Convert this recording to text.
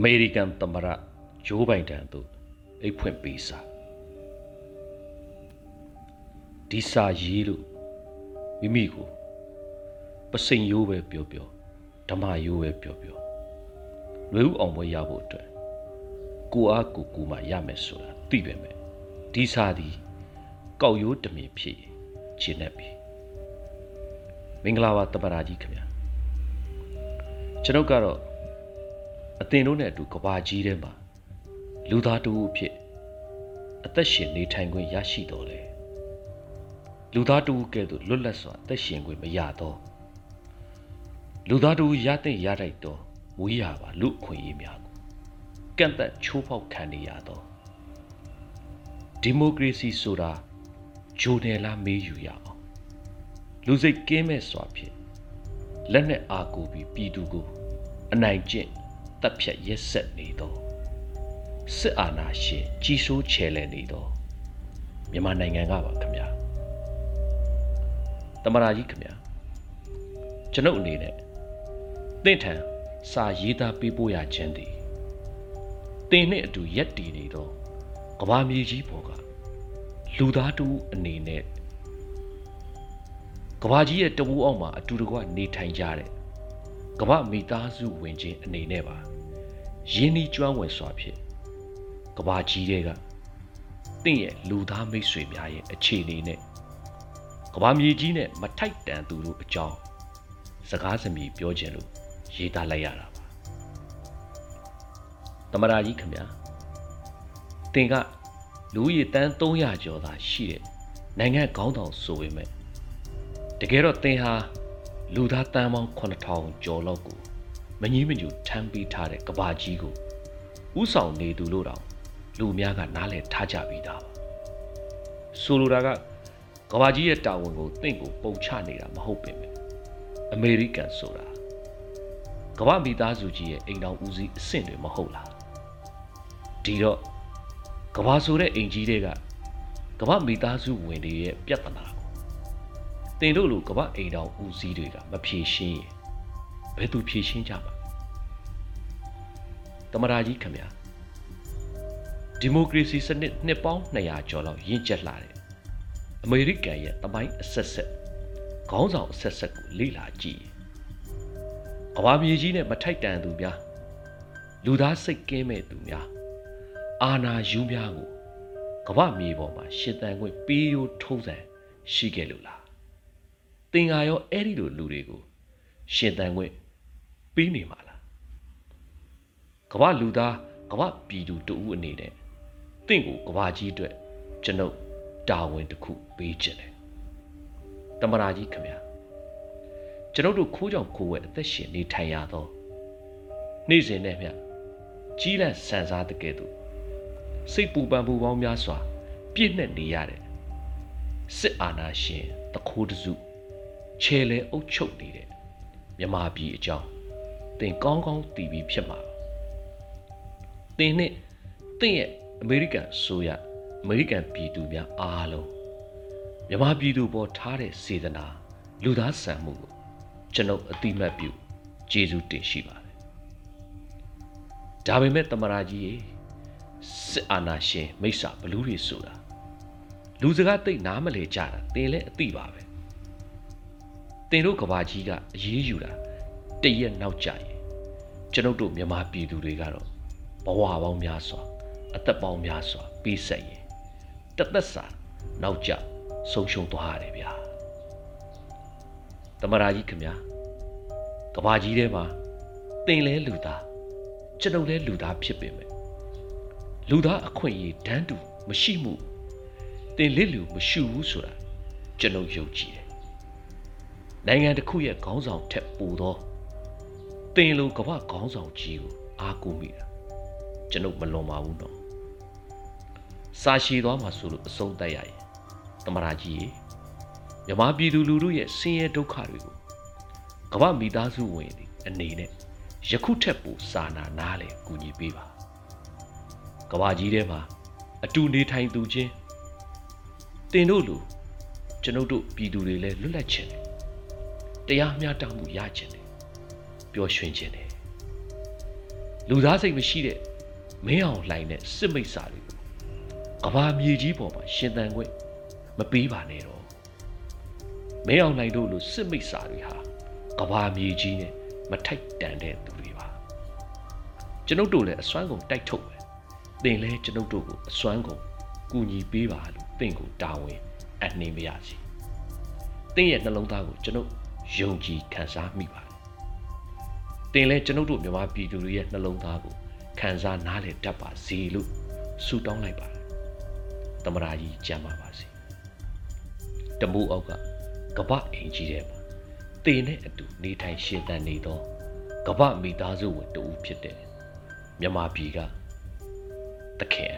အမေရိကန်သမ္မတဂျိုးဘိုင်ဒန်တို့အိတ်ဖွင့်ပေးစာဒီစာရေးလို့မိမိကိုပစိန်ရိုးပဲပြောပြောဓမ္မရိုးပဲပြောပြောလွေဦးအောင်ပွဲရဖို့အတွက်ကိုအားကိုကိုမှရမယ်ဆိုတာသိပေမဲ့ဒီစာဒီကောက်ရိုးတမင်ဖြစ်ခြေနဲ့ပြီမင်္ဂလာပါတပ္ပရာကြီးခင်ဗျာကျွန်ုပ်ကတော့ အသင်တို့နဲ့အတူကဘာကြီးထဲမှာလူသားတူအဖြစ်အသက်ရှင်နေထိုင်ခွင့်ရရှိတော်လေလူသားတူကဲ့သို့လွတ်လပ်စွာအသက်ရှင်ခွင့်မရတော့လူသားတူရတဲ့ရတိုက်တော့ဝေးရပါလူအခွင့်အရေးများကိုကန့်သက်ချိုးဖောက်ခံနေရတော့ဒီမိုကရေစီဆိုတာဂျိုနယ်လာမေးယူရအောင်လူစိတ်ကင်းမဲ့စွာဖြင့်လက်နဲ့အာကိုပြီးပြည်သူကိုအနိုင်ကျင့် တပ်ဖြတ်ရက်ဆက်နေသောစစ်အာဏာရှင်ကြီးစိုးချယ်လှယ်နေသောမြန်မာနိုင်ငံကပါခင်ဗျာတမရာကြီးခင်ဗျာကျွန်ုပ်အနေနဲ့တင့်ထံစာရေးသားပေးပို့ရခြင်းသည်တင်နဲ့အတူရက်တည်နေသောကဘာမြေကြီးပေါ်ကလူသားတူအနေနဲ့ကဘာကြီးရဲ့တဝူအောက်မှာအတူတကွနေထိုင်ကြတဲ့ ကဘာမိသားစုဝင်ချင်းအနေနဲ့ပါရင်းနှီးကျွမ်းဝင်စွာဖြင့်ကဘာကြီးတွေကတင့်ရဲ့လူသားမိတ်ဆွေများရဲ့အခြေအနေနဲ့ကဘာမြေကြီးနဲ့မထိုက်တန်သူတို့အကြောင်းစကားစမြည်ပြောခြင်းလို့ရေးသားလိုက်ရတာပါတမရာကြီးခင်ဗျာတင်ကလူရည်တန်း300ကျော်သာရှိတဲ့နိုင်ငံခေါင်းဆောင်ဆိုပေမဲ့တကယ်တော့တင်ဟာ လူသားတန်းပေါင်း9000ကျော်လောက်ကိုမငီးမညူထမ်းပေးထားတဲ့ကဘာကြီးကိုဥဆောင်နေသူလို့တောင်လူများကနားလည်ထားကြပြီးသားပါဆိုလိုတာကကဘာကြီးရဲ့တာဝန်ကိုတင့်ကိုပုံချနေတာမဟုတ်ပင်ပဲအမေရိကန်ဆိုတာကဘာမိသားစုကြီးရဲ့အိမ်တော်ဦးစီးအဆင့်တွေမဟုတ်လားဒီတော့ကဘာဆိုတဲ့အိမ်ကြီးတွေကကဘာမိသားစုဝင်တွေရဲ့ပြဿနာ ကိုတင်တို့လိုကဘာအိမ်တော်ဦးစီးတွေကမဖြေရှင်းရင်ဘယ်သူဖြေရှင်းကြမှာတမရာကြီးခင်ဗျာဒီမိုကရေစီစနစ်နှစ်ပေါင်း200ကျော်လောက်ရင့်ကျက်လာတဲ့အမေရိကန်ရဲ့တမိုင်းအဆက်ဆက်ခေါင်းဆောင်အဆက်ဆက်ကိုလေ့လာကြည့်ကဘာမြေကြီးနဲ့မထိုက်တန်သူများလူသားစိတ်ကင်းမဲ့သူများအာနာယူများကိုကဘာမြေပေါ်မှာရှစ်တန်ခွင့်ပေးရိုးထုံးစံရှိခဲ့လို့လား သင်္ကာရောအဲ့ဒီလိုလူတွေကိုရှင်တန်ခွင့်ပေးနေမှာလားကမ္ဘာလူသားကမ္ဘာပြည်သူတဦးအနေနဲ့တင့်ကိုကမ္ဘာကြီးအတွက်ကျွန်ုပ်တာဝန်တစ်ခုပေးခြင်းတယ်တမရာကြီးခင်ဗျာကျွန်ုပ်တို့ခိုးကြောင်ခိုးဝဲအသက်ရှင်နေထိုင်ရသောနေ့စဉ်နဲ့မြကြီးလန့်ဆန်စားတဲ့ကဲ့သို့စိတ်ပူပန်ပူပေါင်းများစွာ ပြည့်နှက်နေရတဲ့စစ်အာဏာရှင်တခိုးတစု ခြေလဲအုပ်ချုပ်နေတဲ့မြမပြည်အကြောင်းသင်ကောင်းကောင်းသိပြီးဖြစ်မှာသင်နဲ့သင်ရဲ့အမေရိကန်ဆိုရအမေရိကန်ပြည်သူများအားလုံးမြမပြည်သူပေါ်ထားတဲ့စေတနာလူသားဆန်မှုကိုကျွန်ုပ်အတိမတ်ပြုကျေးဇူးတင်ရှိပါတယ်ဒါပေမဲ့တမရာကြီးစစ်အာဏာရှင်မိစ္ဆာဘလူးတွေဆိုတာလူစကားတိတ်နားမလဲကြတာသင်လည်းအသိပါပဲ တင်တို့ကဘာကြီးကအရေးယူတာတရက်နောက်ကြရင်ကျွန်ုပ်တို့မြန်မာပြည်သူတွေကတော့ဘဝပေါင်းများစွာအသက်ပေါင်းများစွာပြီးဆက်ရင်တသက်စာနောက်ကျဆုံးရှုံးသွားရတယ်ဗျာတမရာကြီးခင်ဗျာကဘာကြီးထဲမှာတင်လဲလူသားကျွန်ုပ်လဲလူသားဖြစ်ပေမဲ့လူသားအခွင့်အရေးတန်းတူမရှိမှုတင်လစ်လူမရှိဘူးဆိုတာကျွန်ုပ်ယုံကြည်တယ် နိုင်ငံတစ်ခုရဲ့ခေါင်းဆောင်ထက်ပိုသောတင်လိုကမ္ဘာခေါင်းဆောင်ကြီးကိုအားကိုးမိတာကျွန်ုပ်မလွန်ပါဘူးနော်စာရှည်သွားမှာဆိုလို့အဆုံးတတ်ရရင်တမရာကြီးမြမပြည်သူလူထုရဲ့ဆင်းရဲဒုက္ခတွေကိုကမ္ဘာမိသားစုဝင်တွေအနေနဲ့ယခုထက်ပိုစာနာနားလေကူညီပေးပါကဘာကြီးထဲမှာအတူနေထိုင်သူချင်းတင်တို့လူကျွန်ုပ်တို့ပြည်သူတွေလည်းလွတ်လပ်ခြင်းတ ရားမျှတမှုရခြင်းတယ်ပျော်ရွှင်ခြင်းတယ်လူသားစိတ်မရှိတဲ့မင်းအောင်လှိုင်တဲ့စစ်မိတ်စာတွေကိုကဘာမြေကြီးပေါ်မှာရှင်သန်ခွင့်မပေးပါနဲ့တော့မင်းအောင်လှိုင်တို့လိုစစ်မိတ်စာတွေဟာကဘာမြေကြီးနဲ့မထိုက်တန်တဲ့သူတွေပါကျွန်ုပ်တို့လည်းအစွမ်းကုန်တိုက်ထုတ်ပဲသင်လည်းကျွန်ုပ်တို့ကိုအစွမ်းကုန်ကူညီပေးပါလို့သင်ကိုတာဝန်အနှင်းမရစီသင်ရဲ့နှလုံးသားကိုကျွန်ုပ် ယုံကြည်ခံစားမိပါတယ်သင်လည်းကျွန်ုပ်တို့မြန်မာပြည်သူတွေရဲ့နှလုံးသားကိုခံစားနားလည်တတ်ပါစေလို့ဆုတောင်းလိုက်ပါတယ်သမရာကြီးကြမ်းပါပါစေတမိုးအောက်ကကပ္ပအင်ကြီးထဲမှာတင်နဲ့အတူနေထိုင်ရှင်သန်နေသောကပ္ပမိသားစုဝင်တူဖြစ်တဲ့မြန်မာပြည်ကတခင်